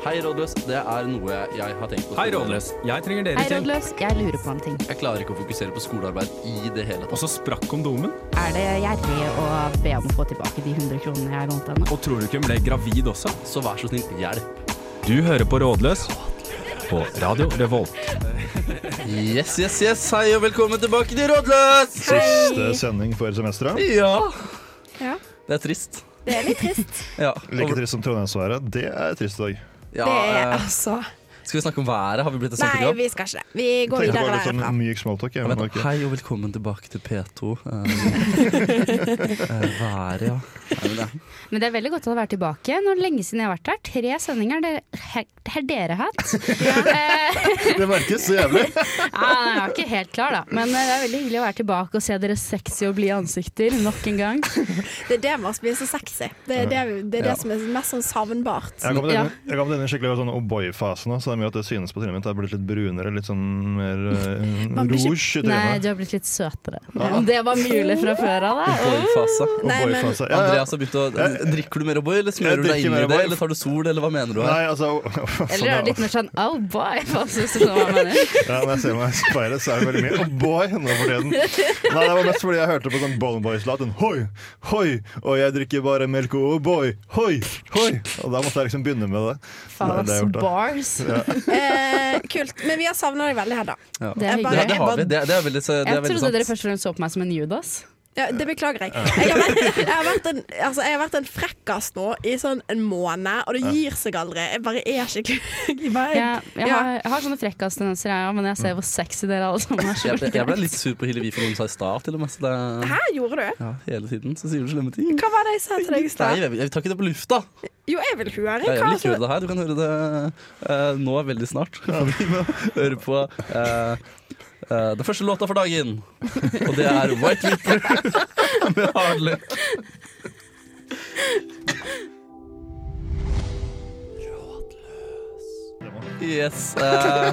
Hei, rådløs. Det er noe jeg har tenkt på. Hei, Rådløs. Jeg trenger dere Hei, til. rådløs. Jeg lurer på en ting. Jeg klarer ikke å fokusere på skolearbeid i det hele tatt. Og så sprakk kondomen. Er det gjerrig å be om å få tilbake de 100 kronene jeg lånte henne? Og tror du ikke hun ble gravid også? Så vær så snill, hjelp. Du hører på Rådløs på Radio Revolt. Yes, yes, yes. Hei og velkommen tilbake til Rådløs! Siste sending for semesteret. Ja. Ja. Det er trist. Det er litt trist. Ja. Like trist som Trondheimsværet. Det er trist i dag. Ja, det er eh, altså skal vi snakke om været? Har vi blitt et Nei, vi skal ikke det. Vi går videre litt sånn derfra. myk smalltalk. jeg, Ja, men ok. Hei og velkommen tilbake til P2. Eh, eh, været, ja. Nei, men det- Men det er veldig godt å være tilbake. Nå er det lenge siden jeg har vært her. Tre sendinger der- her- har dere hatt. Eh, Det merkes så jævlig. ja, jeg er ikke helt klar, da. Men eh, det er veldig hyggelig å være tilbake og se dere sexy og blide ansikter nok en gang. Det er det med oss blir så sexy. Det er det, det, er Ja. som er mest sånn savnbart. Jeg har kommet denne, jeg kom kommet denne skikkelig sånn O'boy-fasen, nå, så det er mye at det synes på trynet mitt. Det er blitt litt brunere, litt sånn mer uh, rouge i Nei, du har blitt litt søtere. Om det var mulig fra før av, da. Boy-fase. Nei, men- Ja, ja. Andreas har begynt å Drikker du mer O'boy, eller smører du deg inn i det? Eller tar du sol, eller hva mener du her? Nei, altså Eller er det litt mer sånn oh boy, hvis du skjønner hva jeg mener? Ja, Når jeg ser meg i speilet, så er det veldig mye Oh boy nå for tiden. Nei, Det var mest fordi jeg hørte på sånn Bone Boys-låt. Hoi, hoi, og jeg drikker bare melk oh boy, hoi, hoi. Og da måtte jeg liksom begynne med det. Faen, det det bars. Eh, kult. Men vi har savna deg veldig, Hedda. Ja. Det er hyggelig. Ja, det har vi. Det, det er veldig, det er Jeg trodde trodde dere først og fremst så på meg som en Judas. Ja, det beklager jeg. Jeg har vært, jeg har vært, en, altså, jeg har vært en frekkas nå i sånn en måned, og det gir seg aldri. Jeg bare er ikke jeg bare, ja, jeg, Ja. har, jeg har sånne frekkastendenser, jeg òg, men jeg ser hvor sexy dere alle sammen er. Jeg, jeg ble litt sur på Hillevi for noe hun sa i stad, til og med. Det, Hæ, gjorde du? ja, hele tiden så sier du slemme ting. Hva var det jeg sa til deg i stad? jeg, jeg tar ikke det på lufta. Jo, jeg vil høre. Jeg Hva vil ikke høre det her. Du kan høre det uh, nå veldig snart. Vi må høre på eh, eh, den første låta for dagen. Og det er White Ripper med Hardluck. Yes. Uh,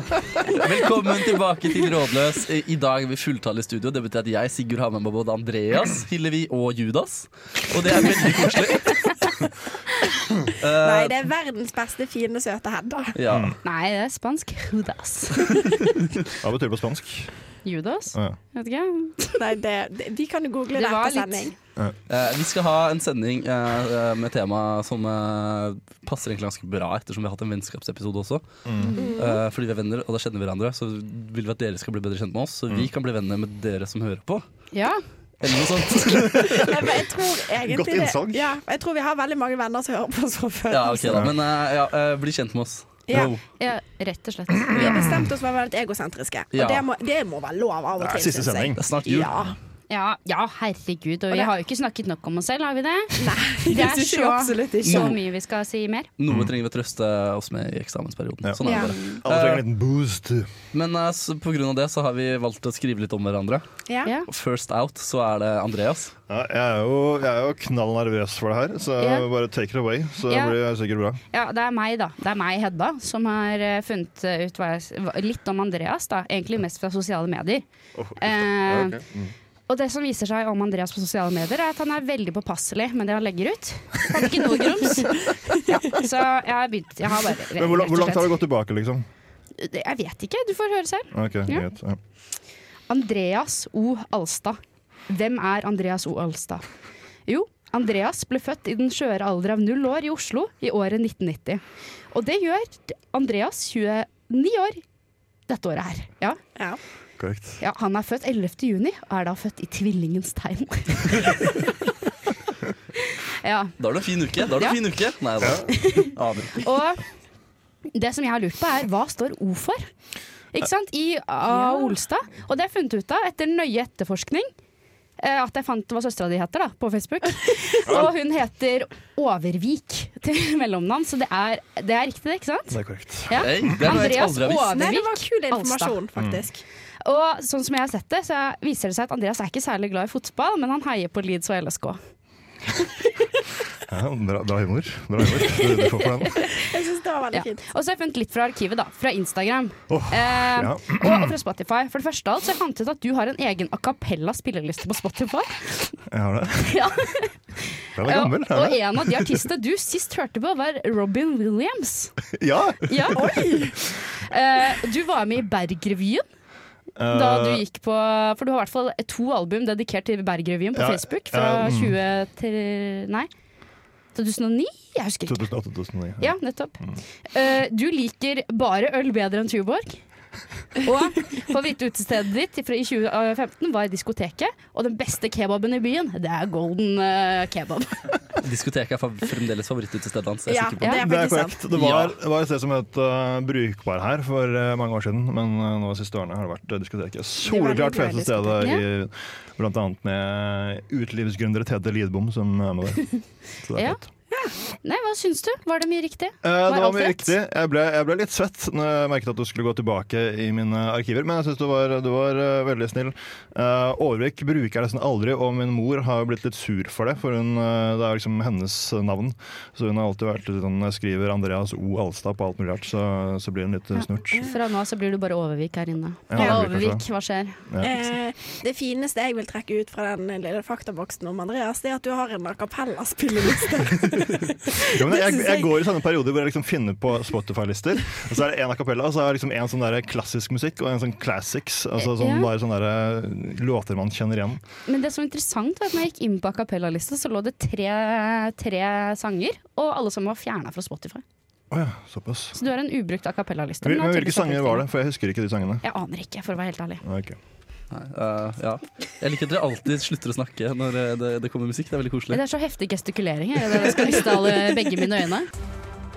velkommen tilbake til Rådløs. I dag er vi fulltallige i studio. Det betyr at jeg, Sigurd, har med meg både Andreas, Hillevi og Judas. Og det er veldig koselig. Eh, Nei, det er verdens beste, fine, søte Hedda. ja. Nei, det er spansk. Judas. Hva betyr det på spansk? Judas? Ja. Vet ikke. Nei, det, det, vi kan jo google Det etter litt- Ja. Eh, vi skal ha en sending eh, med tema som eh, passer egentlig ganske bra, ettersom vi har hatt en vennskapsepisode også. Eh, fordi vi er venner, og da kjenner vi hverandre, så vil vi at dere skal bli bedre kjent med oss. Så vi kan bli venner med dere som hører på. Ja. Eller noe sånt. Nei, men jeg tror egentlig Godt innsang ja, jeg tror vi har veldig mange venner som hører på oss fra før. ja, ok da. Men eh, ja, eh, bli kjent med oss. Ja. Ja, rett og slett. Vi har bestemt oss for å være litt egosentriske. Og Ja. det, må, det må være lov av og Det er siste synes jeg. sending. Det er snart jul. Ja. Ja, ja, herregud. Og Og vi det- har jo ikke snakket nok om oss selv, har vi det? Nei, Det er så- ikke. Så mye vi skal si mer. Noe trenger vi å trøste oss med i eksamensperioden. Ja. Sånn er Ja. det bare. Alle trenger en liten boost. Men eh, på grunn av det så har vi valgt å skrive litt om hverandre. Ja. Ja. First out så er det Andreas. Ja, jeg, er jo, jeg er jo knall nervøs for det her, så yeah. bare take it away. Så yeah. blir det sikkert bra. Ja, det er meg, da. Det er meg, Hedda, som har eh, funnet ut hva jeg, litt om Andreas. da Egentlig mest fra sosiale medier. Oh, Eh, ja, ok. Mm. Og det som viser seg om Andreas på sosiale medier, er at han er veldig påpasselig med det han legger ut. Han har ikke noe grums. Ja, så jeg har begynt jeg har bare, Men hvor, hvor langt har du gått tilbake, liksom? Jeg vet ikke, du får høre selv. Ok, Ja. greit. Ja. Andreas O. Alstad. Hvem er Andreas O. Alstad? Jo, Andreas ble født i den skjøre alder av null år i Oslo i året 1990. Og det gjør Andreas 29 år dette året her. Ja, Ja. Korrekt. ja, Han er født 11. juni og er da født i tvillingens tegn. ja, Da er det en fin uke. Da du Ja. en fin uke. Nei da. Aner ikke. Og det som jeg har lurt på, er hva står O for? Ikke sant? I A. Olstad. Og det har jeg funnet ut av etter nøye etterforskning. eh, At jeg fant hva søstera di heter da, på Facebook. Og hun heter Overvik til mellomnavn, så det er, det er riktig, det, ikke sant? Det er korrekt. Ja. Hey, det Andreas Overvik Alstad. det var kul informasjon, faktisk. Og sånn som jeg har sett det, så viser det seg at Andreas er ikke særlig glad i fotball, men han heier på Leeds og LSK. Ja, bra, bra humor. Bra humor. Du, du får for den. Jeg syns det var veldig Ja. fint. Og så har jeg funnet litt fra arkivet, da. Fra Instagram. Oh, Eh, ja. og, fra Spotify. For det første av alt så har jeg fant ut at du har en egen a cappella spilleliste på Spotify. Jeg har det. Ja. Den er gammel. og, og en av de artistene du sist hørte på, var Robin Williams. Ja! Ja. Eh, du var med i Bergrevyen. Da du Eh, gikk på For du har i hvert fall to album dedikert til Bergrevyen på Ja, Facebook fra ja, mm. 20 til Nei, 2009? Jeg husker ikke. 2008-2009. Ja, nettopp. Eh, du liker bare øl bedre enn Tuborg. Og favorittutestedet ditt fra i 2015 var i diskoteket. Og den beste kebaben i byen, det er Golden eh, Kebab. Diskoteket er fremdeles favorittutestedet hans. Ja, det er Det er korrekt. Det var, det var et sted som het uh, Brukbar her for uh, mange år siden, men uh, nå de siste årene har det vært diskoteket. Soleklart fete stedet, i, blant annet med utelivsgründere Tete Lidbom som er med der. Så det er Ja. fett. Nei, hva syns du? Var det mye riktig? Eh, det var mye rett? riktig. Jeg ble, jeg ble litt svett når jeg merket at du skulle gå tilbake i mine arkiver, men jeg syns du var, du var uh, veldig snill. Uh, Aarvik bruker jeg nesten aldri, og min mor har blitt litt sur for det, for hun, uh, det er liksom hennes navn. Så hun har alltid vært litt sånn Når jeg skriver Andreas O. Alstad på alt mulig rart, så, så blir hun litt eh, snurt. Fra nå så blir du bare Overvik her inne. Ja, Ja, Overvik, hva skjer? Eh, det fineste jeg vil trekke ut fra den lille faktaboksen om Andreas, det er at du har en a cappella-spilleliste. Jeg, jeg går i sånne perioder hvor jeg liksom finner på Spotify-lister. Og så er det en a cappella, og så er det liksom en sånn der klassisk musikk og en sånn classics. Altså sånn, Ja. Bare sånne der låter man kjenner igjen. Men det som er interessant var at når jeg gikk inn på a cappella-lista, så lå det tre, tre sanger, og alle sammen var fjerna fra Spotify. Oh ja, såpass. Så du har en ubrukt a cappella-liste. Men, men hvilke sanger var det? For jeg husker ikke de sangene. Jeg aner ikke, for å være helt ærlig. Ok. Nei, eh, ja. Jeg liker at dere alltid slutter å snakke når eh, det, det kommer musikk. Det er veldig koselig. Det er så heftig gestikulering her. Jeg skal miste alle, begge mine øyne.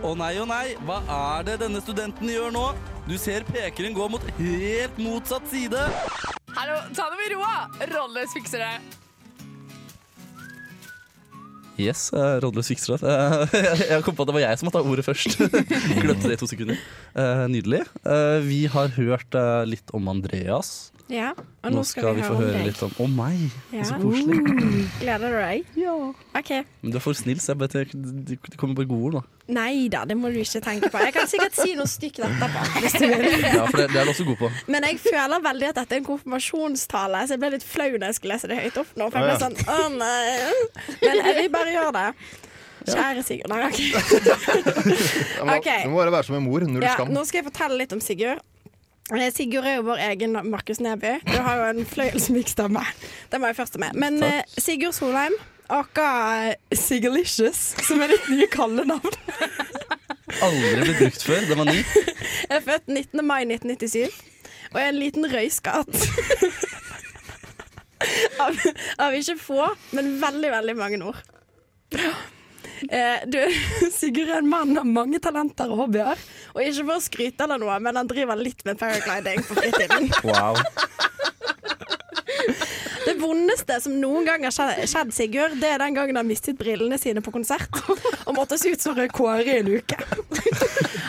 Å nei, å nei, hva er det denne studenten gjør nå? Du ser pekeren gå mot helt motsatt side. Hallo, ta det med roa! Rolles fikser det. Yes, uh, rådløs fikser det. Uh, jeg kom på at det var jeg som måtte ha ordet først. Glemte det i to sekunder. Uh, nydelig. Eh, vi har hørt eh, litt om Andreas. Ja, og Nå skal vi få høre deg. litt om Å meg! Ja. Så koselig. Gleder du deg? Ja. OK. Men du er for snill, så jeg det det kommer bare gode ord nå. Nei da, det må du ikke tenke på. Jeg kan sikkert si noe stygt etterpå. Hvis du vil. Ja, for det, det er du også god på. Men jeg føler veldig at dette er en konfirmasjonstale, så jeg ble litt flau når jeg skulle lese det høyt opp nå. For jeg ble sånn, å nei Men jeg vil bare gjøre det. Kjære Sigurd. Nei, OK. okay. må, må bare være som en mor. Null Ja, skam. nå skal jeg fortelle litt om Sigurd. Eh, Sigurd er jo vår egen Markus Neby. Du har jo en fløyelsmyk stemme. Det må jeg først med. Men Takk. Sigurd Solheim, aka Sigalicious Sigurlicious, som er ditt nye kallenavn, Aldri blitt brukt før. Den var ny. Jeg er født 19. mai 1997 og er en liten røyskatt. av, av ikke få, men veldig, veldig mange ord. Eh, du, Sigurd er en mann av mange talenter og hobbyer. Og ikke for å skryte eller noe, men han driver litt med paragliding på fritiden. Wow. Det vondeste som noen gang har skjedd, Sigurd, det er den gangen han mistet brillene sine på konsert og måtte se ut som Rød Kåre i en uke.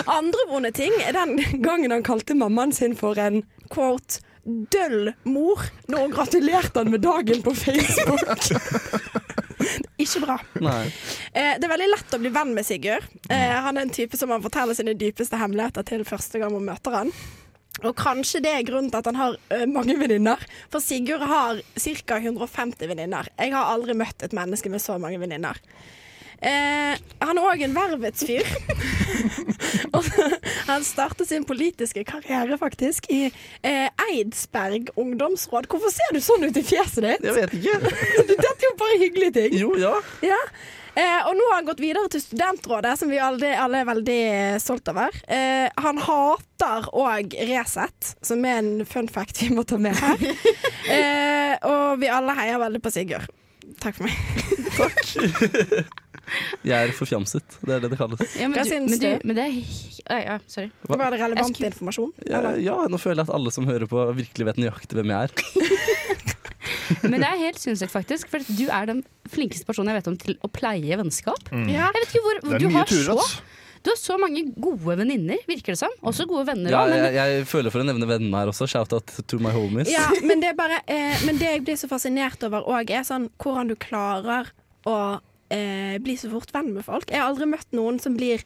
Andre vonde ting er den gangen han kalte mammaen sin for en quote døll mor når hun gratulerte han med dagen på Facebook. Ikke bra. Eh, det er veldig lett å bli venn med Sigurd. Eh, han er en type som man forteller sine dypeste hemmeligheter til første gang man møter han. Og kanskje det er grunnen til at han har eh, mange venninner. For Sigurd har ca. 150 venninner. Jeg har aldri møtt et menneske med så mange venninner. Eh, han er òg en vervets fyr. Han startet sin politiske karriere faktisk i eh, Eidsberg ungdomsråd. Hvorfor ser du sånn ut i fjeset ditt? Jeg vet ikke. Dette er jo bare hyggelige ting. Jo, ja. Ja. Eh, og nå har han gått videre til Studentrådet, som vi alle, alle er veldig eh, stolt over. Eh, han hater òg Resett, som er en fun fact vi må ta med her. Eh, og vi alle heier veldig på Sigurd. Takk for meg. Jeg er forfjamset. Det er det det kalles. Ja, men, Hva du, syns men, du, men det er ja, Sorry. Hva? Var det relevant skulle- informasjon? Ja, ja, nå føler jeg at alle som hører på, virkelig vet nøyaktig hvem jeg er. Men det er helt sinnssykt, faktisk. For du er den flinkeste personen jeg vet om til å pleie vennskap. Ja. Jeg vet ikke hvor, du, har tur, så, du har så mange gode venninner, virker det som. Også gode venner. Ja, også, men, jeg, jeg føler for å nevne vennene her også. Shout-out to my homies. Ja, men det er bare eh, Men det jeg blir så fascinert over òg, er sånn hvordan du klarer å eh, bli så fort venn med folk. Jeg har aldri møtt noen som blir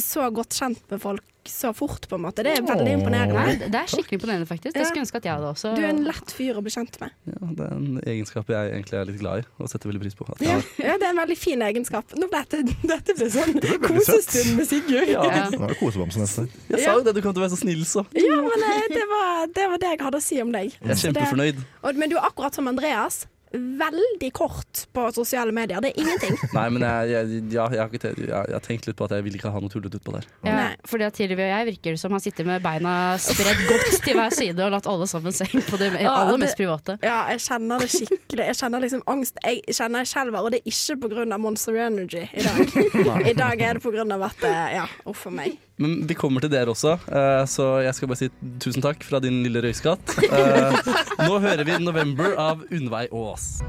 så godt kjent med folk så fort, på en måte. Det er veldig imponerende. Det, det er skikkelig imponerende, faktisk. Det skulle ønske at jeg hadde også. Du er en lett fyr å bli kjent med. Ja, det er en egenskap jeg egentlig er litt glad i og setter veldig pris på. At jeg Ja, ja, det er en veldig fin egenskap. Nå ble dette, dette ble sånn det kosestund med Sigurd. Ja. Ja. Nå er det kosebamse neste. Jeg sa jo det, du kom til å være så snill, så. Ja, men eh, det var, det var det jeg hadde å si om deg. Jeg er kjempefornøyd. Og, men du er akkurat som Andreas. Veldig kort på sosiale medier. Det er ingenting. Nei, men jeg, jeg, ja, jeg, har jeg, tenkt litt på at jeg vil ikke ha noe tullete utpå der. Ja, Nei. fordi at Tilvi og jeg virker som han sitter med beina spredt godt til hver side og latt alle sammen se på det aller mest private. Ja, jeg kjenner det skikkelig. Jeg kjenner liksom angst. Jeg kjenner jeg skjelver, og det er ikke pga. Monster Energy i dag. I dag er det pga. at eh, Ja, uff a meg. Men vi kommer til dere også, eh, så jeg skal bare si tusen takk fra din lille røyskatt. Eh, Nå hører vi 'November' av Unnveig Aas.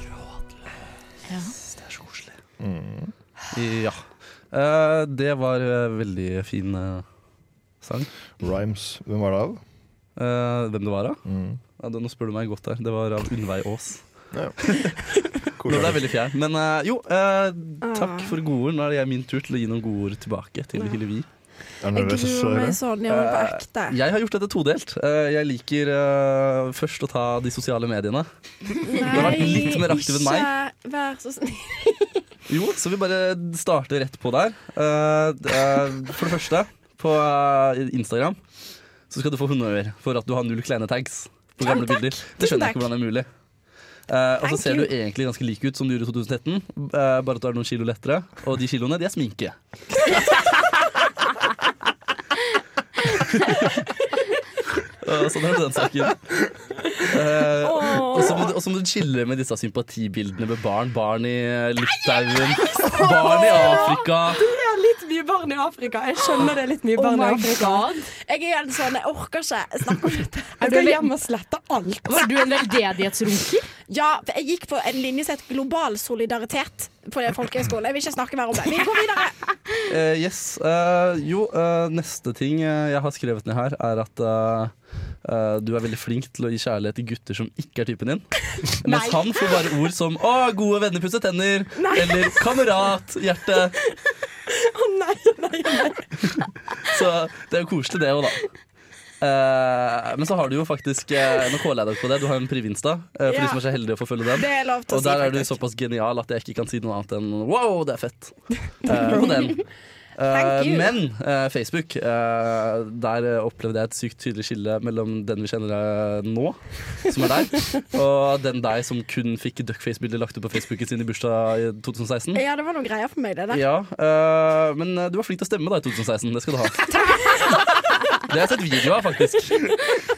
Rådløs. Det er så koselig. Ja. Eh, Det var veldig fin sang. Rhymes. Hvem var det av? Eh, Hvem det var av? Mm. Ja, nå spør du meg godt her. Det var av Unnveig Aas. Ja. Nå det er veldig fjern. Men uh, jo, uh, takk for gode ord. Nå er det min tur til å gi noen gode ord tilbake til Hillevi. Jeg gruer meg sånn. Jeg på ekte. Jeg har gjort dette todelt. Eh, Jeg liker uh, først å ta de sosiale mediene. har vært litt mer aktiv enn meg. Ikke vær så snill. Jo, så vi bare starter rett på der. Uh, det er- For det første, på eh, Instagram så skal du få honnør for at du har null kleine tags på gamle bilder. Det skjønner jeg ikke hvordan det er mulig. Eh, og så ser you. du egentlig ganske lik ut som du gjorde i 2013, uh, bare at du er noen kilo lettere. Og de kiloene, de er sminke. Uh, sånn er det den saken. Eh, og så må, du- og så må du chille med disse sympatibildene med barn. Barn i eh, Litauen, barn i Afrika. Du er mye barn i Afrika. Jeg skjønner det er litt mye Oh barn i Afrika. god! Jeg er helt sånn, jeg orker ikke snakke om dette. Jeg du skal hjem og slette alt. Var du en veldedighetsrunker? Ja, for jeg gikk på en linje som het global solidaritet på folkehøyskolen. Jeg vil ikke snakke mer om det. Vi går videre. Uh, yes. Uh, jo, uh, neste ting jeg har skrevet ned her, er at du er veldig flink til å gi kjærlighet til gutter som ikke er typen din. Mens Nei. han får bare ord som 'Å, gode venner pusser tenner' Nei. eller 'kamerat', hjerte. Å nei, nei. Så det er jo koselig, det òg, da. Uh, men så har du jo faktisk uh, Nå kåler jeg deg på det. Du har en Privinsta, uh, for Ja. de som er så heldige å følge den. og er Og si, der er du såpass genial at jeg ikke kan si noe annet enn wow, det er fett. Uh, på den. Eh, men eh, Facebook, eh, der opplevde jeg et sykt tydelig skille mellom den vi kjenner nå, som er deg, og den deg som kun fikk duckface-bilder lagt ut på Facebooken sin i bursdag i 2016. Ja, det var noen greier for meg, det der. Ja, men du var flink til å stemme da i 2016. Det skal du ha. Det har jeg sett video av, faktisk.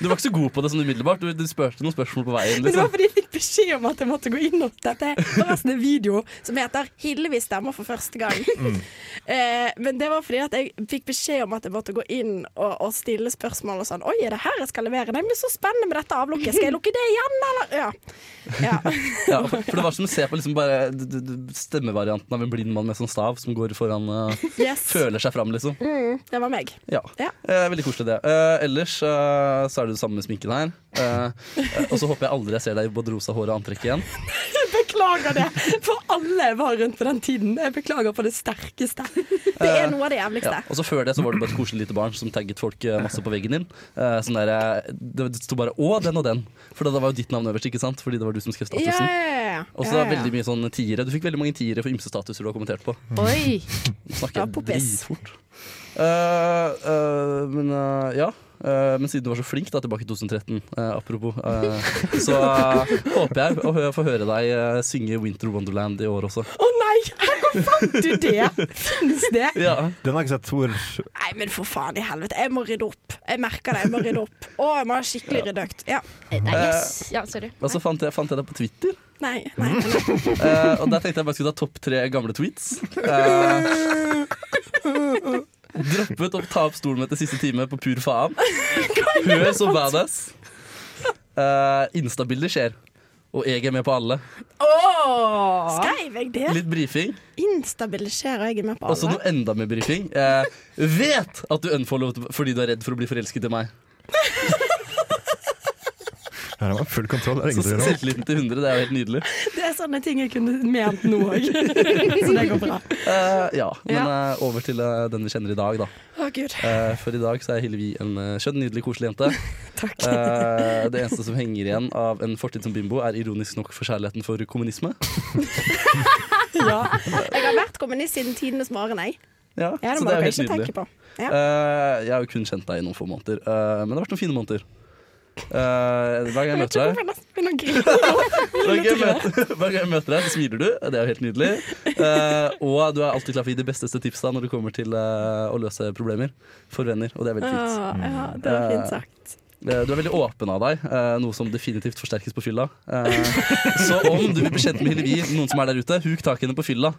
Du var ikke så god på det sånn umiddelbart. Du, du spurte noen spørsmål på veien. Men det var Liksom. fordi jeg fikk beskjed om at jeg måtte gå inn og Dette forresten en video som heter 'Hillevi stemmer for første gang'. Eh, men det var fordi at jeg fikk beskjed om at jeg måtte gå inn og, og stille spørsmål og sånn 'Oi, er det her jeg skal levere?' Nei, men så spennende med dette avlukket. Skal jeg lukke det igjen, eller? Ja. ja. Ja, for for det var som å se på liksom bare stemmevarianten av en blind mann med sånn stav som går foran uh, Yes. Føler seg fram, liksom. Mm, det var meg. Ja. Ja. Eh, veldig koselig, det. Uh, ellers uh, så er det det samme med sminken her. Eh, og så håper jeg aldri jeg ser deg i både rosa hår og antrekk igjen. Jeg beklager det for alle jeg var rundt på den tiden. Jeg beklager på det sterkeste. Det er noe av det jævligste. Ja. Og så før det så var det bare et koselig lite barn som tagget folk masse på veggen din. Sånn der, det sto bare 'å, den og den'. For det var jo ditt navn øverst, ikke sant? Fordi det var du som skrev statusen. ja, ja. Og så veldig mye sånn tiere. Du fikk veldig mange tiere for ymse statuser du har kommentert på. Oi! Du snakker dritfort. Eh, eh, men eh, ja. Eh, men siden du var så flink da, tilbake i 2013, eh, apropos, eh, så eh, håper jeg å få høre deg eh, synge 'Winter Wonderland' i år også. Å nei! Hvor fant du det? Fins det? Ja, Den har jeg ikke sett. Tor. Nei, men for faen i helvete. Jeg må rydde opp. Jeg merker det. Jeg må rydde opp. Å, jeg må ha skikkelig ryddeøkt. Ja. Nei, yes. Ja, sorry. Og så fant jeg, fant jeg det på Twitter, Nei, nei, nei. nei. eh, og der tenkte jeg bare skulle ta topp tre gamle tweets. Eh, droppet å ta opp stolen etter siste time på pur faen. Hør så badass. Uh, Instabilder skjer. Og jeg er med på alle. Oh, Skrev jeg det? Litt brifing. Instabile skjer, og jeg er med på Og så noe enda mer brifing. Eh, vet at du unfollowet fordi du er redd for å bli forelsket i meg. Her har man full kontroll. Det er Så ingen som gjør selvtilliten til 100, det er jo helt nydelig. Det er sånne ting jeg kunne ment nå òg. Så det går bra. Uh, ja, men Ja. eh, over til uh, den vi kjenner i dag, da. Oh, gud. Eh, for i dag så er Hillevi en uh, skjønn, nydelig, koselig jente. Takk. Eh, det eneste som henger igjen av en fortid som bimbo, er ironisk nok for kjærligheten for kommunisme. Ja. Jeg har vært kommunist siden tidenes morgen, jeg. Ja, Ja, det så må det er dere jo helt ikke nydelig. tenke på. Ja. Eh, jeg har jo kun kjent deg i noen få måneder, eh, men det har vært noen fine måneder. Eh, hver gang jeg møter deg. Hver gang jeg møter, gang jeg møter deg, så smiler du. Det er jo helt nydelig. Uh, og du er alltid klar for å gi de besteste tipsa når det kommer til uh, å løse problemer for venner. Og det er veldig fint. Ja, ja, det var fint sagt. Du er veldig åpen av deg, noe som definitivt forsterkes på fylla. Så om du vil bli kjent med Hillevi, noen som er der ute, huk tak i henne på fylla.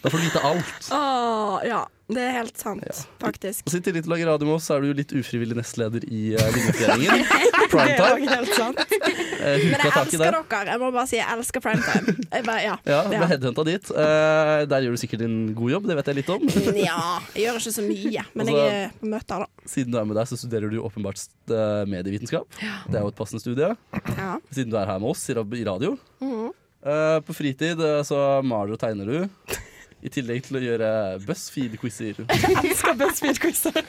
Da får du vite alt. Åh, ja, det er helt sant, faktisk. Og så I tillegg til å lage radio med oss, så er du jo litt ufrivillig nestleder i uh, Linjeforeningen. Det er Primetime. helt sant. Eh, Men jeg elsker der. dere. Jeg må bare si jeg elsker primetime. Jeg bare, ja. Ja, ble headhunta dit. Eh, der gjør du sikkert en god jobb, det vet jeg litt om. ja, jeg gjør ikke så mye, men Altså- jeg er på møter, da. Siden du er med deg, så studerer du jo åpenbart eh, medievitenskap. Det er jo et passende studie. Ja. Siden du er her med oss i rab- i radio. Mhm. Eh, på fritid eh, så maler og tegner du. I tillegg til å gjøre BuzzFeed-quizer. Jeg elsker BuzzFeed-quizer.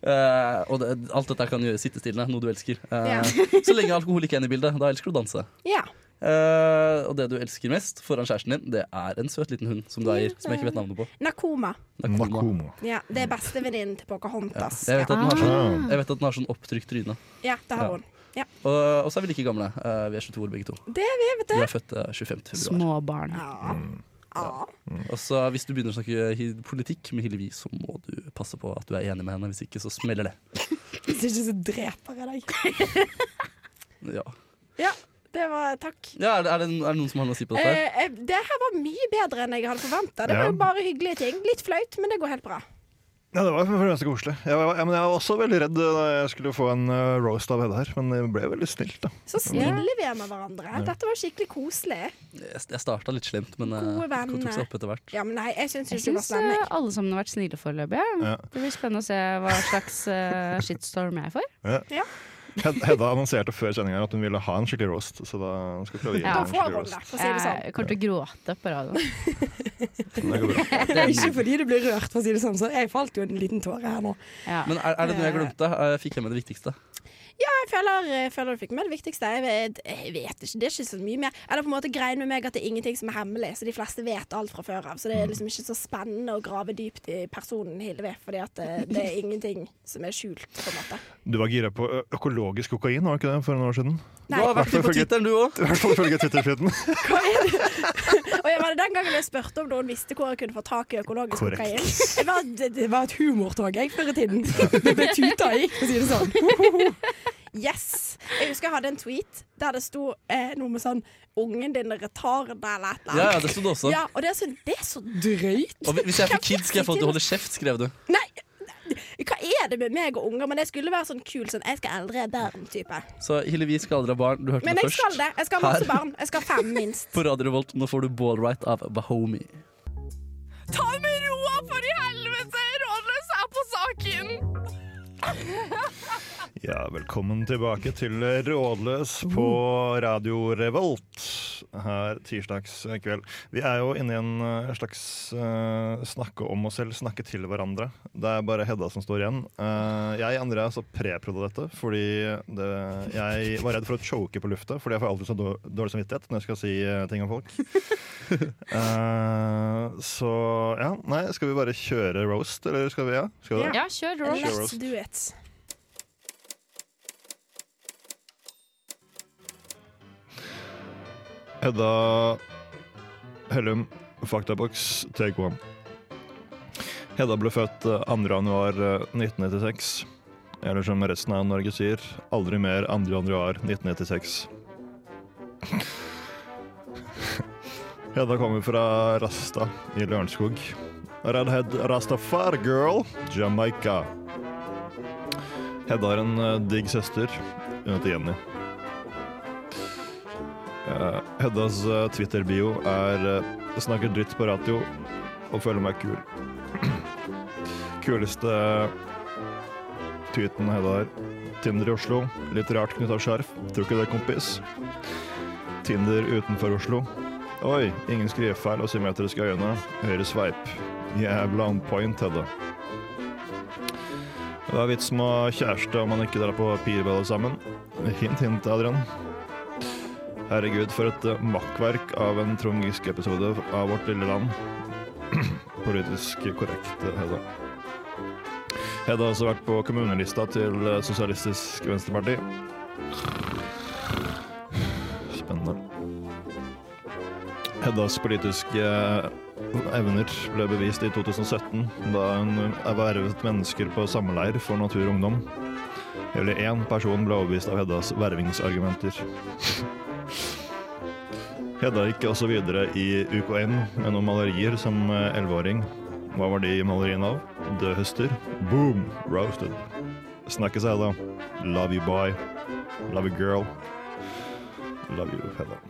Uh, og det, alt dette kan gjøre sittestillende, noe du elsker. Uh, Ja. så lenge alkohol ikke er inne i bildet. Da elsker du å danse. Ja. Uh, og det du elsker mest foran kjæresten din, det er en søt liten hund som du eier, som jeg ikke vet navnet på. Nakoma. Nakoma. Nakoma. Ja, det er bestevenninnen til Ja. Pocahontas. Jeg, vet at den har Ah. sånn, jeg vet at den har sånn opptrykt tryne. Ja, det har Ja. hun. Og, og så er vi like gamle. Eh, vi er 22 år begge to. Det er vi, vet Vi du. er født eh, 25. februar. Småbarn. Ja. Ja. Og så Hvis du begynner å snakke politikk med Hillevi, så må du passe på at du er enig med henne. Hvis ikke, så smeller det. Hvis ikke så dreper jeg deg. Ja, Ja, det var takk. ja er, det, er, det, noen som har noe å si på dette? Eh, eh, det her var mye bedre enn jeg hadde forventa. Det Ja. var jo bare hyggelige ting. Litt flaut, men det går helt bra. Ja, det var for det meste koselig. Jeg var, ja, men jeg var også veldig redd da jeg skulle få en uh, roast av Hedda her, men det ble veldig snilt, da. Så snille vi er med hverandre. Dette var skikkelig koselig. Jeg, jeg starta litt slemt, men eh, Gode det tok seg opp etter hvert. Ja, men nei, jeg syns Jeg syns alle sammen har vært snille foreløpig. Ja. Ja. Det blir spennende å se hva slags uh, shitstorm jeg får. Ja. Hed- Hedda annonserte før sendinga at hun ville ha en skikkelig roast, så da skal vi prøve å gi Ja. henne en skikkelig roast. det, si sånn. Jeg kommer til å gråte på radioen. Det går bra. Det er ikke fordi du blir rørt, for å si det sånn, så jeg falt jo en liten tåre her nå. Ja. Men er, er det noe jeg glemte? Jeg Fikk jeg med det viktigste? Jeg føler, jeg føler du fikk med det viktigste. Jeg vet, jeg vet ikke, Det er ikke så mye mer. Eller på en måte greien med meg at det er ingenting som er hemmelig, så de fleste vet alt fra før av. Så det er liksom ikke så spennende å grave dypt i personen Hillevi, fordi at det, det er ingenting som er skjult, på en måte. Du var gira på økologisk kokain, var ikke det, for noen år siden? Du har vært litt på Twitteren, du òg. I hvert fall ifølge Twitter-feeden. Er? Og jeg var det den gangen jeg spurte om noen visste hvor jeg kunne få tak i økologisk Korrekt. kokain. Det var, det, det var et humortog jeg før i tiden. Det ble tuta i, for å si det sånn. Yes! Jeg husker jeg hadde en tweet der det sto eh, noe med sånn 'Ungen din er retarda' eller et eller Ja, ja, det sto det også. Ja, og det er så, det er så drøyt. Og hvis jeg får kids, skal jeg få at du holder kjeft, skrev du. Nei, hva er det med meg og unger? Men jeg skulle være sånn kul sånn 'jeg skal aldri ha barn'-type. Så Hillevi skal aldri ha barn. Du hørte Men det jeg skal det. Jeg skal ha masse Her. barn. Jeg skal ha fem, minst. På Radio Revolt, nå får du Ball Right av Bahomi. Ta med roa, for i helvete! Rådløs er på saken! Ja, velkommen tilbake til Rådløs på Radio Revolt her tirsdags kveld. Vi er jo inne i en eh, slags uh, snakke om oss selv, snakke til hverandre. Det er bare Hedda som står igjen. Uh, jeg Andreas har preprodda dette fordi det, jeg var redd for å choke på lufta, fordi jeg får alltid så dårlig samvittighet når jeg skal si ting om folk. Uh, så ja, nei, skal vi bare kjøre roast, eller skal vi? Ja, skal vi? Ja, kjør roast. Let's do it. Hedda Hellum, faktaboks, take one. Hedda ble født eh, 2. januar eh, 1996. Eller som resten av Norge sier, aldri mer 2. januar 1996. Hedda kommer fra Rasta i Lørenskog. Redhead Rastafar girl, Jamaica. Hedda har en eh, digg søster. Hun heter Jenny. Eh, Heddas eh, Twitter-bio er uh, 'snakker dritt på radio' og føler meg kul. Kuleste tweeten Hedda har. Tinder i Oslo. Litt rart knytta skjerf. Tror ikke det, kompis. Tinder utenfor Oslo. Oi, ingen skrivefeil og symmetriske øyne. Høyre sveip. Jævla on point, Hedda. Hva er vitsen med kjæreste om man ikke drar på pirballe sammen? Hint, hint, Adrian. Herregud, for et eh, makkverk av en Trond Giske-episode av Vårt lille land. Politisk korrekt, eh, Hedda. Hedda har også vært på kommunelista til eh, Sosialistisk Venstreparti. Spennende. Heddas politiske evner ble bevist i 2017, da hun ervervet mennesker på samleir for Natur og Ungdom. Hele én person ble overbevist av Heddas vervingsargumenter. Hedda gikk også videre i UKN med noen malerier som eh, elleveåring. Hva var de maleriene av? Død høster. Boom! Roasted. Snakkes, Hedda. Love you, boy. Love you, girl. Love you, Hedda.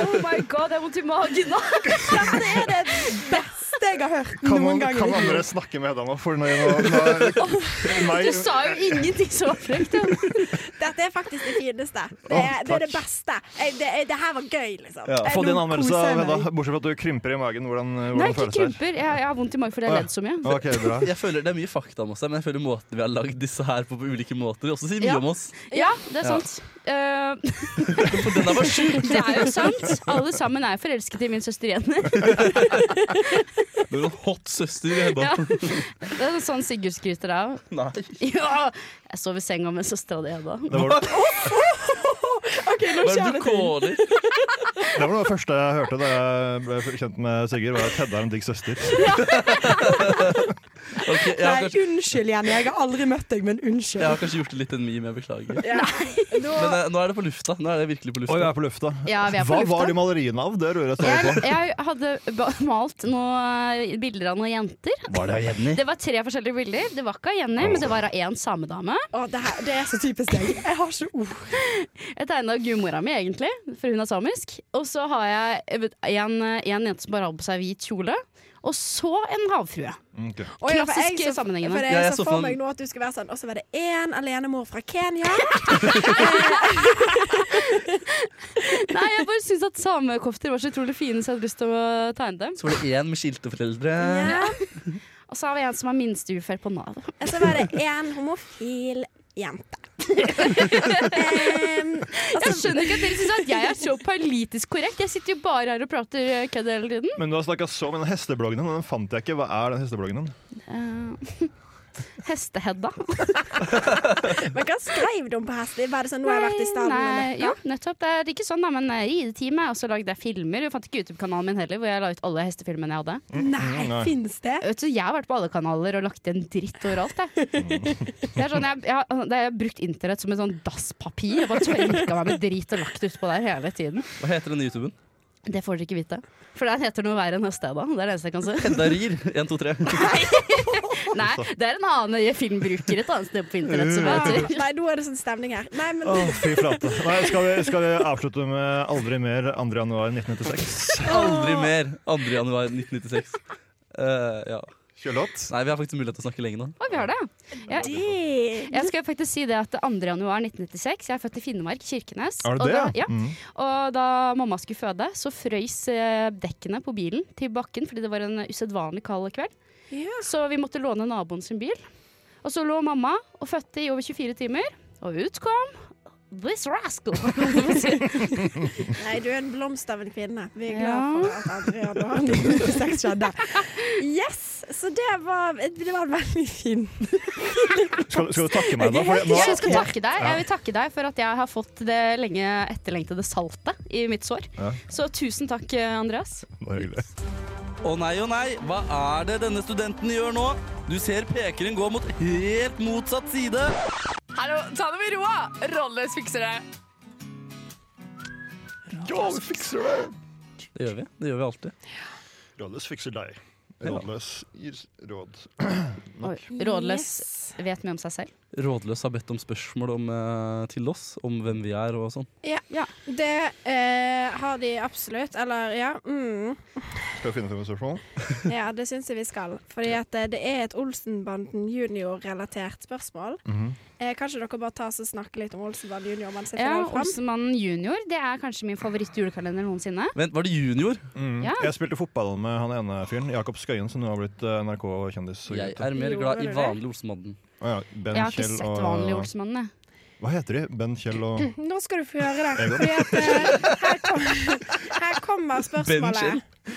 Oh my god, jeg har vondt i magen nå! Det er det beste jeg har hørt Kan, noen man, ganger. kan andre snakke med deg nå? For nå, nå, nå nei, Du sa jo ingenting som var frekt. Dette er faktisk det fineste. Det er det, er det beste. Det, det her var gøy, liksom. ja, Eh, Få din anmeldelse Hedda, bortsett fra at du krymper i magen. Hvordan, hvordan Nei, ikke krymper. Jeg, jeg har vondt i magen fordi jeg har ledd så mye. Okay, bra. Jeg føler Det er mye fakta om oss, her, men jeg føler måten vi har lagd disse her på på ulike måter, også sier mye Ja. om oss. Ja, det er sant. Ja. For den er bare sjuk! det er jo sant. Alle sammen er forelsket i min søster Jenny. Du er en hot søster, Hedda. Ja. Det er sånn Sigurd skryter av. Nei. Ja, jeg sov i senga med søstera di, Hedda. Det var, OK, nå kåler? det var det første jeg hørte da jeg ble kjent med Sigurd, var at Hedda er en digg søster. Ok, jeg, har Nei, kanskje, unnskyld, Jenny. Jeg har aldri møtt deg, men unnskyld. jeg har kanskje gjort det litt en meme, jeg beklager. Men eh, nå er det på lufta. Nå er det virkelig på lufta. Oi, vi er på lufta. Ja, vi er på Hva lufta. var de maleriene av? Det rører jeg stadig på. jeg hadde malt noen bilder av noen jenter. Var det av Jenny? Det var tre forskjellige bilder. Det var ikke av Jenny, men det var av én samedame. å, det, her, det er så typisk deg. Jeg har ikke ord. Jeg tegna gudmora mi, egentlig, for hun er samisk. Og så har jeg en, en jente som bare har på seg hvit kjole. Og så en havfrue. Okay. Ja, for Klassisk jeg så- sammenhengende. For jeg så for meg- nå at du skal være sånn Og så var det én alenemor fra Kenya. Nei, jeg bare syns at samekofter var så utrolig fine, så jeg hadde lyst til å tegne dem. Så var det én med skilte foreldre. Ja. Og så har vi en som har minsteufør på Nav. Og så var det én homofil jente. Em, Jeg skjønner ikke at dere syns at jeg er så politisk korrekt. Jeg sitter jo bare her og prater eh, kødd hele tiden. Men du har snakka så om den hestebloggen din, og den fant jeg ikke. Hva er den hestebloggen din? Eh, Hestehedda. men hva skrev du om på hest? Bare sånn 'nå har jeg vært i stallen'? Nei, eller? ja, nettopp. Det er ikke sånn, da, men eh, ridetime. Og så lagde jeg filmer. Jeg fant ikke YouTube-kanalen min heller, hvor jeg la ut alle hestefilmene jeg hadde. Nei, Nei. finnes det? Vet du, Jeg har vært på alle kanaler og lagt igjen dritt overalt. Jeg. Det er sånn, jeg, jeg, har- jeg har brukt internett som et sånn dasspapir. Jeg bare tørka meg med drit og lagt utpå der hele tiden. Hva heter den YouTuben? Det får dere ikke vite. For den heter noe verre enn Hestehedda. Det er det eneste jeg kan si. Hedda Rir. 1, 2, 3. Nei, det er en annen filmbruker et annet sted på internett som heter Nei, nå er det sånn stemning her. Nei, men Å, fy flate. Nei, skal, vi, skal vi avslutte med 'Aldri mer' 2. januar 1996? Aldri mer. 2. januar 1996. Uh, ja. Kjølott? Nei, vi har faktisk mulighet til å snakke lenge nå. Å, vi har det. Jeg, jeg skal faktisk si det at 2. januar 1996 Jeg er født i Finnmark, Kirkenes. Er og det det? Da, ja. Mm. Og da mamma skulle føde, så frøys eh, dekkene på bilen til bakken fordi det var en usedvanlig kald kveld. Ja. Så vi måtte låne naboen sin bil. Og så lå mamma og fødte i over 24 timer, og ut kom this rascal. Nei, du er en blomst av en kvinne. Vi er Ja. glad for at Adrian og 1996 skjedde. Yes! Så det var, det var veldig fin. Skal, skal du takke meg, da? For nå, Jeg skal takke deg Jeg vil takke deg for at jeg har fått det lenge etterlengtede saltet i mitt sår. Ja. Så tusen takk, Andreas. Bare hyggelig. Å nei, å nei, hva er det denne studenten gjør nå? Du ser pekeren gå mot helt motsatt side. Hallo, ta det med roa! Rolles fikser det. Ja, vi fikser det! Det gjør vi. Det gjør vi alltid. Rådløs fikser deg. Rådløs gir råd. Rådløs vet mye om seg selv. Rådløs har bedt om spørsmål om, eh, til oss, om hvem vi er og sånn. Ja, Det eh, har de absolutt. Eller, ja. Mm. Skal vi finne frem et spørsmål? Ja, det syns jeg vi skal. Fordi at eh, det er et Olsenbanden junior-relatert spørsmål. Mhm. eh, kanskje dere bare tar og snakker litt om Olsenbanden junior mens jeg Ja? Olsenmannen junior det er kanskje min favoritt-julekalender noensinne. Vent, var det junior? Mm. Ja. Jeg spilte fotball med han ene fyren, Jakob Skøyen, som nå har blitt eh, NRK-kjendis. Jeg er mer glad i vanlig Olsenmannen. Å ja, ben, Jeg har ikke Kjell sett og vanlig Olsenmannen. Hva heter de? Ben, Kjell og Nå skal du få høre det. Fordi at, eh, her, kom, her kommer spørsmålet. Ben Kjell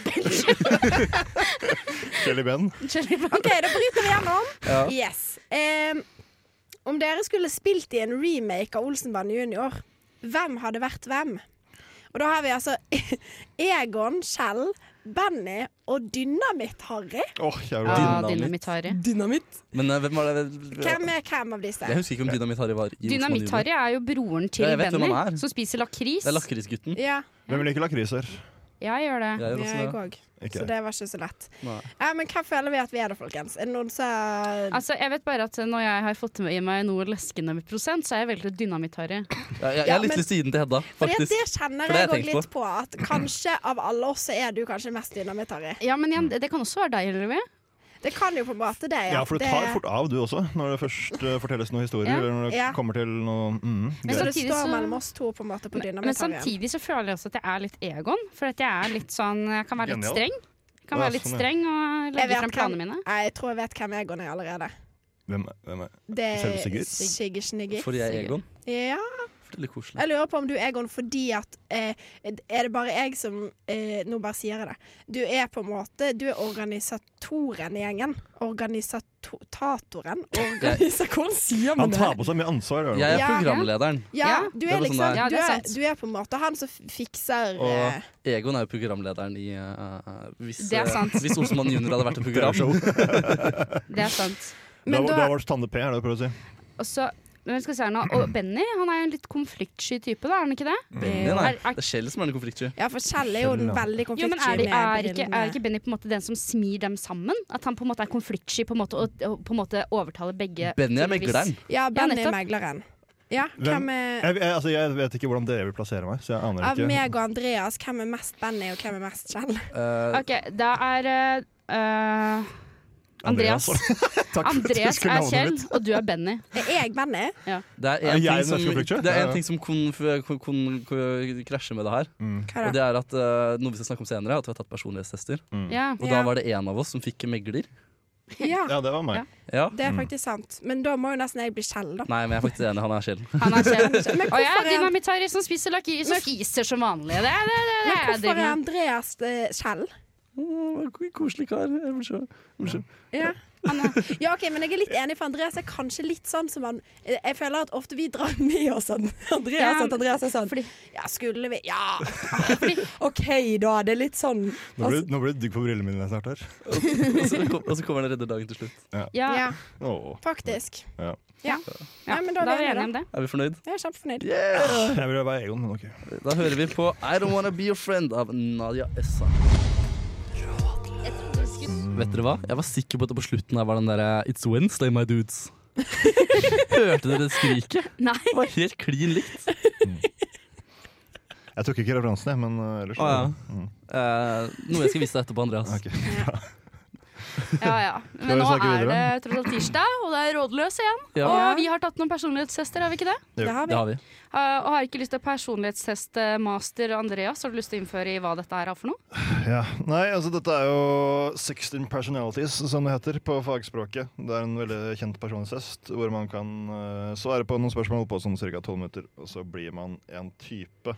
Kjell i Ben. OK, da bryter vi gjennom. Ja. Yes. Um, om dere skulle spilt i en remake av Olsenband junior, hvem hadde vært hvem? Og da har vi altså Egon, Kjell, Benny og Dynamitt-Harry. Åh, jævla Ja, Dynamitt. Dynamitt-Harry. Dynamitt? Men uh, hvem var det? Hvem er hvem av disse? Jeg husker ikke om Dynamitt-Harry var i Dynamitt-Harry er jo broren til Ja, Benny, som spiser lakris. Det er lakrisgutten. Ja, Hvem liker lakriser? Ja, jeg gjør det. Jeg gjør også jeg òg. Okay. Så det var ikke så lett. Ja, men hva føler vi at vi er da, folkens? Er det noen som Altså, jeg vet bare at Når jeg har fått i meg noe leskende med prosent, så er jeg veldig Dynamitt-Harry. Jeg, jeg, jeg er litt men- til siden til Hedda, faktisk. det kjenner det har jeg òg litt på. At kanskje av alle oss så er du kanskje mest dynamitt-Harry. Ja, men igjen, det kan også være deg, Hellevi. Det kan jo på en måte det, Ja, for du tar Det- fort av du også, når det først uh, fortelles noen historier. Ja. Eller når det Ja. kommer til noe mm, Men samtidig så- to på måte på Men, men samtidig så føler jeg også at jeg er litt Egon. For at jeg er litt sånn Jeg kan være litt Genial. streng. Kan være litt sånn, streng og Jeg legge frem hvem- planene mine. Jeg tror jeg vet hvem Egon er allerede. Hvem, hvem er Det Selve er Sigurd? Sigurd Snigger. Fordi jeg er Egon. Ja. Det litt koselig. Jeg lurer på om du er Egon fordi at eh, Er det bare jeg som eh, Nå bare sier jeg det. Du er på en måte Du er organisatoren i gjengen. Organisatoren Organisa Hvordan sier Han tar på seg mye ansvar. Jeg er programlederen, Ja, Ja, du er er liksom sånn du, er du er på en måte han som fikser og eh, Egon er jo programlederen i uh, hvis, Det sant. hvis Olsemann junior hadde vært et program. Det er sant. Da, da da var det Tande P, er det du prøver å si? Og så men skal se her nå. Og Benny han er jo en litt konfliktsky type, da, er han ikke det? Benny, nei. Er- er- Det er Kjell som er den konfliktsky. Ja, for Kjell er jo den veldig veldig Jo, men konfliktsky er, det, er, ikke, er ikke Benny på en måte den som smir dem sammen? At han på en måte er konfliktsky på en måte, og, og på en måte overtaler begge? Benny er megleren. Ja, Benny er megleren. Ja, Hvem- hvem er Jeg, jeg, altså, jeg vet ikke hvordan dere vil plassere meg, så jeg aner Av ikke. meg og Andreas, hvem er mest Benny, og hvem er mest Kjell? Uh, OK, da er eh, Andreas. Andreas er Kjell, og du er Benny. Er jeg Benny? det er en jeg ting som, det er en ja. ting som kon, kun, kun kon, krasjer med det her. Mm. Og det er at eh, noe vi skal snakke om senere, at vi har tatt personlighetstester. Mm. Ja. Og da var det en av oss som fikk megler. Ja, Ja, det var meg. Ja. det er faktisk sant. Men da må jo nesten jeg bli Kjell, da. Nei, men jeg er faktisk enig. Han er Kjell. Han er Kjell. Men Og jeg hvorfor er er, som spiser lakris og fiser som vanlig. Det, det, det, men hvorfor er. Andreas eh, Kjell? Koselig kar. Ja. ja, OK, men jeg er litt enig, for Andreas er kanskje litt sånn som han Jeg føler at ofte vi drar med oss an- Andreas. Ja, at Andreas er sånn fordi- Ja, skulle vi Ja. OK, da. Det er litt sånn Nå blir, nå blir det digg på brillene mine snart her. Og så, kom- og så kommer han og redder dagen til slutt. Ja, Ja, Oh. faktisk. Ja. Ja. ja. Men Da da er vi enige om det. Er vi fornøyd? Jeg er kjempefornøyd. Jeg vil være Egon, men ok. Da hører vi på I Don't Wanna Be Your Friend av Nadia Essa. Vet dere hva? Jeg var sikker på at det på slutten her var den derre It's Wednesday, my dudes. Hørte dere det skriket? Nei. Det var helt klin likt. Jeg tok ikke referansen, jeg, men uh, ellers Å, ja. Mm. Eh, noe jeg skal vise deg etterpå, Andreas. Ok. Ja, ja. Men nå er det tross alt tirsdag, og det er rådløs igjen. Ja. Og vi har tatt noen personlighetstester, har vi ikke det? Jo. Det har vi. Det har vi. Uh, og har ikke lyst til å personlighetsteste master Andreas. Har du lyst til å innføre i hva dette er for noe? Ja. Nei, altså dette er jo 16 personalities, som det heter på fagspråket. Det er en veldig kjent personlighetstest hvor man kan uh, svare på noen spørsmål på sånn ca. 12 minutter, og så blir man en type.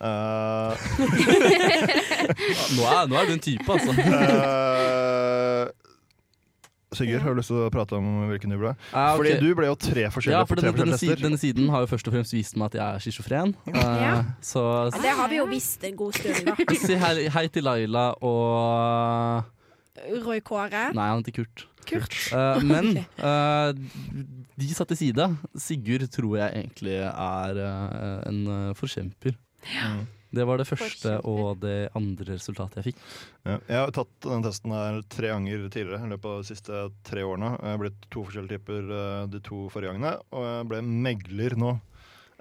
Eh, Nå er, nå er du en type, altså. Uh, Sigurd, har du lyst til å prate om hvilken du ble? Ah, okay. Fordi du ble jo tre forskjellige ja, for den, tre denne, siden, denne siden har jo først og fremst vist meg at jeg er schizofren. Eh, Ja. Så Ja, det har vi jo visst en god stund, da. si hei, hei til Laila og Roy Kåre. Nei, han heter Kurt. Kurt. Uh, men eh, de satt til side. Sigurd tror jeg egentlig er uh, en eh, forkjemper. Mm. Det var det første og det andre resultatet jeg fikk. Ja, jeg har tatt den testen her tre ganger tidligere i løpet av de siste tre årene. Jeg har blitt to forskjellige typer eh, de to forrige gangene, og jeg ble megler nå.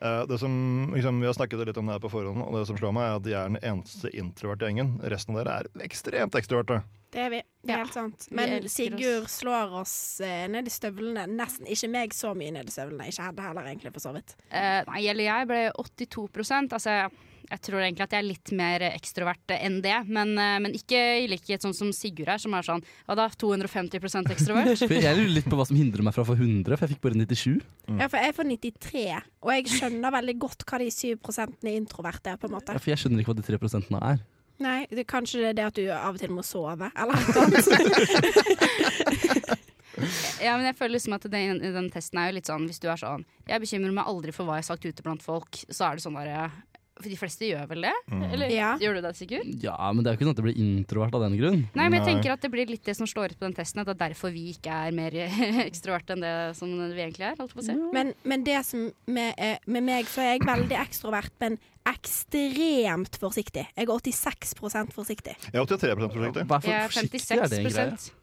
Eh, Det som, liksom, vi har snakket litt om det her på forhånd, og det som slår meg, er at de er den eneste introverte gjengen. Resten av dere er ekstremt ekstroverte. Det er vi. Det er Ja. helt sant. Men Sigurd Sigurd slår oss eh, ned i støvlene. Nesten ikke meg så mye ned i støvlene. Ikke Hedda heller, egentlig, for så vidt. Eh, nei, eller jeg ble 82% Altså, jeg tror egentlig at jeg er litt mer ekstrovert enn det. Men, eh, men ikke i likhet sånn som Sigurd er, som er sånn ja, da 250 ekstrovert. For jeg lurer litt på hva som hindrer meg fra å få 100, for jeg fikk bare 97. Ja, for jeg får 93, og jeg skjønner veldig godt hva de 7 introverte er, på en måte. Ja, for jeg skjønner ikke hva de tre prosentene er. Nei, det, kanskje det er det at du av og til må sove, eller noe annet. Ja, men jeg føler liksom at den, den testen er jo litt sånn Hvis du er sånn Jeg bekymrer meg aldri for hva jeg har sagt ute blant folk, så er det sånn derre For de fleste gjør vel det? Eller Ja. gjør du det, sikkert? Ja, men det er jo ikke sånn at det blir introvert av den grunn. Nei, men jeg Nei. tenker at det blir litt det som slår ut på den testen. At det er derfor vi ikke er mer ekstroverte enn det som vi egentlig er. Holdt på å si. Men, men det som med, eh, med meg, så er jeg veldig ekstrovert, men ekstremt forsiktig. Jeg er 86 forsiktig. Jeg er 83 forsiktig. Hva Jeg er forsiktig er det en greie?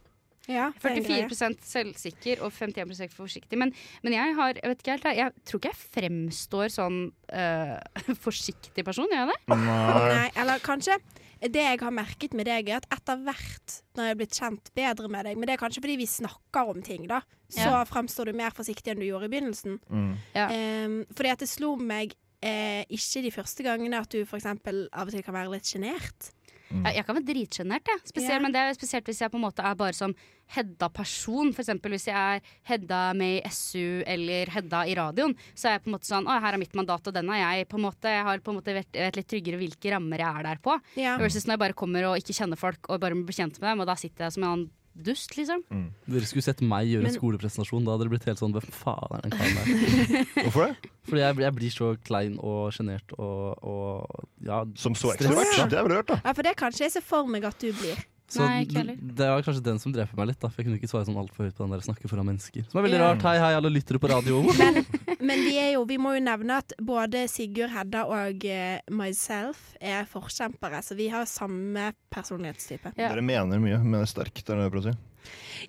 56 Ja, det er en greie. 44 selvsikker og 51 forsiktig. Men, men jeg har Jeg vet ikke helt, jeg, jeg tror ikke jeg fremstår sånn uh, forsiktig person, gjør jeg det? Nei. Nei, eller kanskje det jeg har merket med deg, er at etter hvert, når jeg har blitt kjent bedre med deg Men det er kanskje fordi vi snakker om ting, da. Så Ja. fremstår du mer forsiktig enn du gjorde i begynnelsen. Mm. Ja. Um, fordi at det slo meg eh, ikke de første gangene at du f.eks. av og til kan være litt sjenert. Jeg, jeg kan være dritsjenert, jeg. Spesielt, yeah. Men det er spesielt hvis jeg på en måte er bare som Hedda-person. For eksempel hvis jeg er Hedda med i SU eller Hedda i radioen, så er jeg på en måte sånn Å, her er mitt mandat, og den er jeg. på en måte Jeg har på en måte vet, vet litt tryggere hvilke rammer jeg er der på. Yeah. Versus når jeg bare kommer og ikke kjenner folk og bare blir kjent med dem, og da sitter jeg som en annen dust, liksom. Dere skulle sett meg gjøre Men- en skolepresentasjon. Da hadde det blitt helt sånn Hvem faen er den karen der? Hvorfor det? Fordi jeg, jeg blir så klein og sjenert og, og ja, Som så ekstrovert? Det er vel rart, da. ja, for det er ikke jeg se for meg at du blir. Så Nei, ikke heller. det var kanskje den som dreper meg litt, da, for jeg kunne ikke svare sånn altfor høyt på den der snakke foran mennesker. Som er veldig Ja. rart. Hei, hei, alle lyttere på radio. Men, men vi, er jo, vi må jo nevne at både Sigurd, Hedda og eh, myself er forkjempere, så vi har samme personlighetstype. Ja. Dere mener mye, men er sterkt. Det er det jeg prøver å si.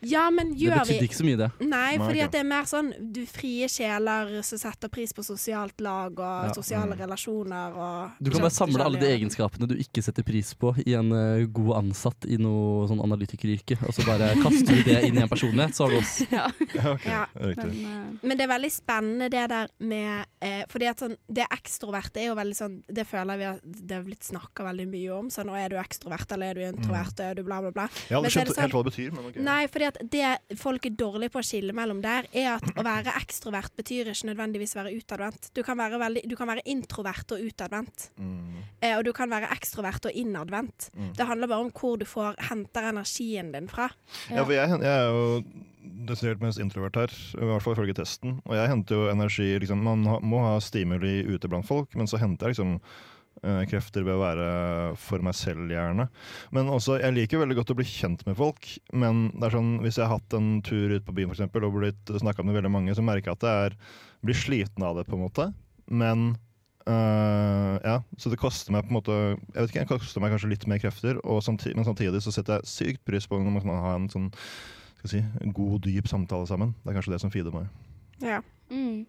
Ja, men gjør vi Det betydde ikke så mye, det. Nei, Nei, fordi ok. det er mer sånn du frie sjeler som setter pris på sosialt lag og Ja. sosiale Mm. relasjoner og Du kan bare samle alle de egenskapene du ikke setter pris på i en uh, god ansatt i noe sånn analytikeryrke, og så bare kaster du det inn i en personlighet, så har du oss. Ja, ok, Ja. men, Men, Men det er veldig spennende det der med uh, Fordi at sånn, det ekstroverte er jo veldig sånn Det føler vi at det har blitt snakka veldig mye om. Sånn, nå er du ekstrovert, eller er du introvert, er du bla, bla, bla. Jeg er det skjønt sånn- helt hva det betyr, men ok. Nei, at det folk er dårlige på å skille mellom der, er at å være ekstrovert betyr ikke nødvendigvis være utadvendt. Du kan være, veldig, du kan være introvert og utadvendt. Mm. Eh, og du kan være ekstrovert og innadvendt. Mm. Det handler bare om hvor du får, henter energien din fra. Ja, for jeg, jeg er jo desidert mest introvert her, i hvert fall ifølge testen. Og jeg henter jo energi liksom, Man må ha stimuli ute blant folk, men så henter jeg liksom krefter ved å være for meg selv, gjerne. Men også, jeg liker veldig godt å bli kjent med folk. Men det er sånn, hvis jeg har hatt en tur ut på byen for eksempel, og blitt snakka med veldig mange, så merker jeg at jeg er, blir sliten av det, på en måte. Men øh, ja, så det koster meg på en måte Jeg vet ikke, det koster meg kanskje litt mer krefter, og samtidig, men samtidig så setter jeg sykt pris på når man kan ha en sånn skal si, en god, dyp samtale sammen. Det er kanskje det som feeder meg. Ja, mm.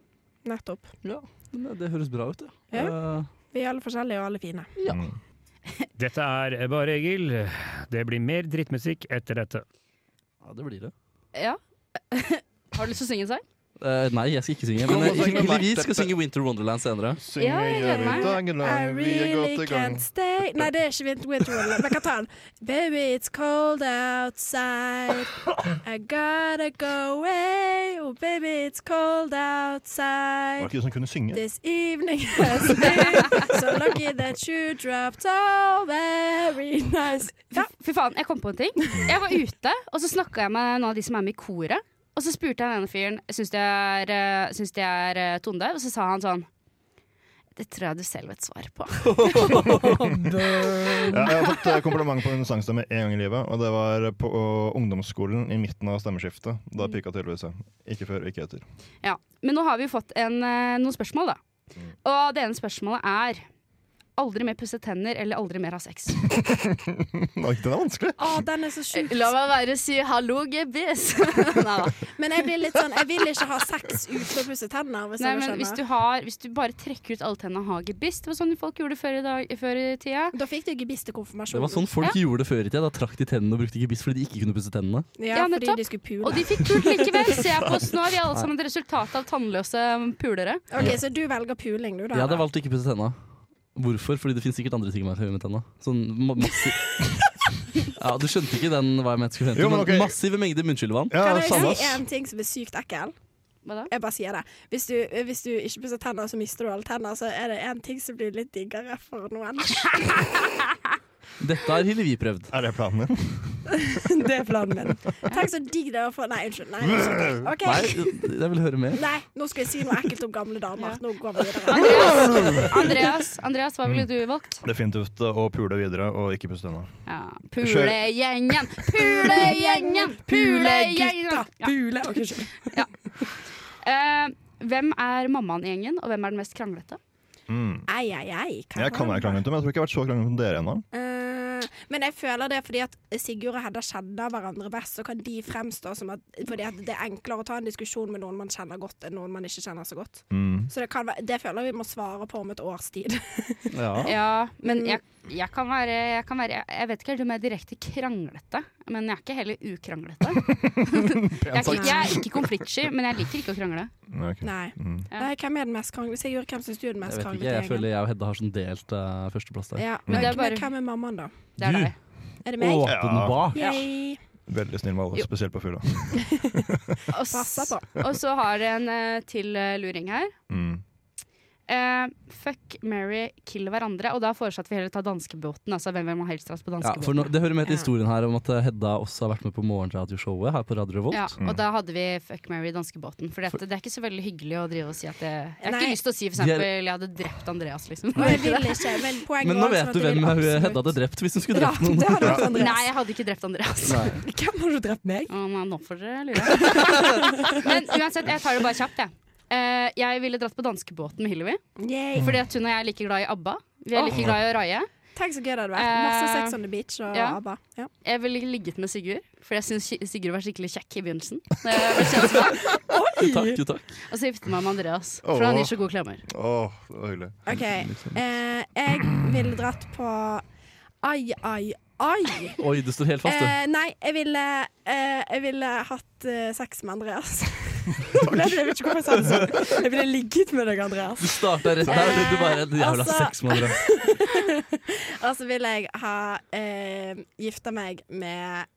nettopp. Ja, det, det høres bra ut, ja. Ja. Eh, Vi er alle forskjellige og alle fine. Ja. Mm. Dette er bare Egil. Det blir mer drittmusikk etter dette. ja, det blir det. Ja. Har du lyst til å synge en sang? Eh, nei, jeg skal ikke synge. Men uh, vi skal synge Winter Wonderland senere. Synger Ja, jeg I really can't stay Nei, det er ikke Winter Winter Wonderland. Men jeg kan ta den. Baby, it's cold outside. I gotta go away. Oh, baby, it's cold Var outside. det ikke du som kunne synge? This evening has been so lucky that you dropped all very nice. Fy, fy faen, jeg kom på en ting. Jeg var ute, og så snakka jeg med noen av de som er med i koret. Og så spurte jeg denne fyren Syns de er, eh, syns de er eh, og så sa han sånn Det tror jeg du selv vet svar på. Ja, jeg har fått eh, kompliment på min sangstemme én gang i livet, og det var på ungdomsskolen i midten av stemmeskiftet. Da pika tydeligvis jeg. Ikke før, ikke etter. Ja. Men nå har vi jo fått en, noen spørsmål, da. Og det ene spørsmålet er aldri mer pusse tenner eller aldri mer ha sex. Oi, den er vanskelig. Å, den er så sjuk. La meg være si hallo, gebiss. Men jeg blir litt sånn Jeg vil ikke ha sex uten å pusse tenner. Hvis Nei, men hvis du, har, hvis du bare trekker ut alle tennene og har gebiss Det var sånn folk gjorde før i, dag, før i tida. Da fikk du gebiss til Det var sånn folk gjorde det før i tida. Da trakk de tennene og brukte gebiss fordi de ikke kunne pusse tennene. Ja, Ja, fordi de skulle pule. Og de fikk pult likevel. Se på oss nå, vi er alle sammen et resultat av tannløse pulere. Ok, Så du velger puling, du, da? Jeg hadde valgt å ikke pusse tenna. Hvorfor? Fordi det finnes sikkert andre ting man kan gjøre med tenna. Sånn ma massi Ja, Du skjønte ikke den hva jeg mente skulle hente, Jo, men okay. massive mengder munnskyllevann. Ja, Kan jeg si en ting som er sykt ekkel? Hva da? Jeg bare sier det. Hvis du, hvis du ikke pusser tenner, så mister du alle tenner. Så er det en ting som blir litt diggere for noen. Dette har Hillevi prøvd. Er det planen din? det er planen min. Tenk så digg det er å få Nei, unnskyld. Nei, unnskyld. OK. Nei, jeg vil høre mer. Nei, nå skal jeg si noe ekkelt om gamle damer. Nå går vi videre. Andreas, Andreas, Andreas hva ville du valgt? Definitivt å pule videre og ikke puste unna. Ja. Pulegjengen, pulegjengen, pulegjengen! Ja. Pule. Ok, unnskyld. uh, hvem er mammaen i gjengen, og hvem er den mest kranglete? Mm. Ei, ei, ei. Jeg kan være kranglete, men jeg tror ikke jeg har vært så kranglete som dere ennå. Eh, men jeg føler det fordi at Sigurd og Hedda kjenner hverandre best, så kan de fremstå som at Fordi at det er enklere å ta en diskusjon med noen man kjenner godt, enn noen man ikke kjenner så godt. Mm. Så det, kan være, det føler jeg vi må svare på om et års tid. Ja. Ja, men jeg, jeg kan være Jeg, kan være, jeg vet ikke helt om jeg er direkte kranglete, men jeg er ikke heller ukranglete. Jeg er ikke, jeg er ikke konfliktsky, men jeg liker ikke å krangle. Okay. Nei. Mm. Ja. Nei, hvem er den mest kranglete? Hvem syns du er den Jeg mest kranglete? i jeg føler jeg og Hedda har sånn delt uh, førsteplass der. ja, Men men, det er men bare- hvem er mammaen, da? Det er Du. deg. Er det meg? Åpenbart! Yay. Veldig snill med alle, spesielt på fylla. Og, og så har det en uh, til uh, luring her. Mm. Eh, fuck, marry, kill hverandre. Og da foreslår vi heller ta danskebåten. Altså hvem vil man helst på på Ja, danskebåten? for nå, Det hører med til historien her om at eh, Hedda også har vært med på morgenradioshowet her på Radio Revolt. Ja, Mm. og da hadde vi Fuck, marry, danskebåten. For det er ikke så veldig hyggelig å drive og si at det, Jeg har Nei. ikke lyst til å si for er- eksempel jeg hadde drept Andreas, liksom. Ikke, men Men nå vet sånn du hvem hun Hedda hadde drept hvis hun skulle drept noen. Ja. Nei, jeg hadde ikke drept Andreas. Nei. Hvem har du drept meg? Å, nei, nå får dere lure. Men uansett, jeg tar det bare kjapt, jeg. Eh, jeg ville dratt på danskebåten med Hillevi. Yay. Fordi at hun og jeg er like glad i ABBA. Vi er like glad i å raie. Tenk så gøy det hadde vært. Masse Eh, Sex on the Beach og ja. ABBA. Ja. Jeg ville ligget med Sigurd, for jeg syns Sigurd var skikkelig kjekk i begynnelsen. Takk, takk. Og så gifte meg med Andreas, for han gir så gode klemmer. Åh, det var hyggelig. OK. Eh, jeg ville dratt på Ai, ai, ai. Oi, du står helt fast, du. Eh, nei, jeg ville, eh, jeg ville hatt eh, sex med Andreas. Nå jeg vet ikke hvorfor jeg sa det sånn. Jeg ville ligget med deg, Andreas. Du starta rett der. Du bare en jævla altså- sexmann. Og så vil jeg ha eh, gifta meg med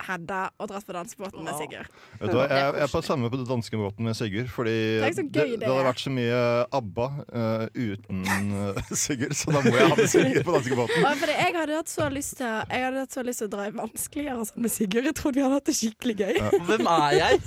Hedda og dratt på dansebåten med Sigurd. Vet du hva, jeg, jeg er på samme på danske båten med Sigurd. Fordi det, gøy det, det hadde vært så mye ABBA uh, uten uh, Sigurd, så da må jeg ha med Sigurd på danskebåten. Jeg hadde hatt så lyst til Jeg hadde hatt så lyst til å dra i vanskeligere sånn med Sigurd. Jeg trodde vi hadde hatt det skikkelig gøy. Hvem er jeg?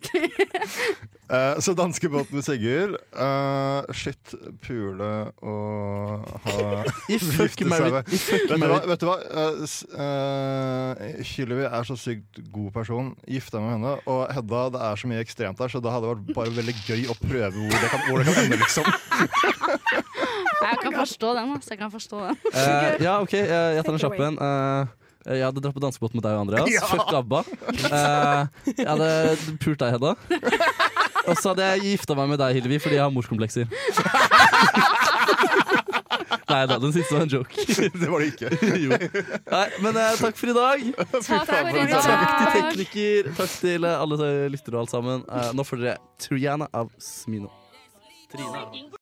Eh, så danskebåten med Sigurd. Uh, shit, pule og ha Gifte seg med- Vet du hva? married. uh? Eh, eh, Hillevi er så sykt god person. Gifta med henne. Og Hedda, det er så mye ekstremt der, så det hadde vært bare veldig gøy å prøve hvor det kan, hvor det kan ende, liksom. Jeg kan forstå den. Altså. Jeg kan forstå den. Eh, ja, OK, jeg, jeg tar en kjappen kjapp en. Eh, jeg hadde dratt på dansebåt med deg og Andreas. Ja! Fuck ABBA. Eh, jeg hadde pult deg, Hedda. Og så hadde jeg gifta meg med deg, Hillevi, fordi jeg har morskomplekser. Nei da, den siste var en joke. Det var det ikke. jo. Nei, men eh, takk for i dag. Takk for i Takk til dag. tekniker, takk til eh, alle lyttere og alt sammen. Eh, nå får dere Triana av Smino. Trine.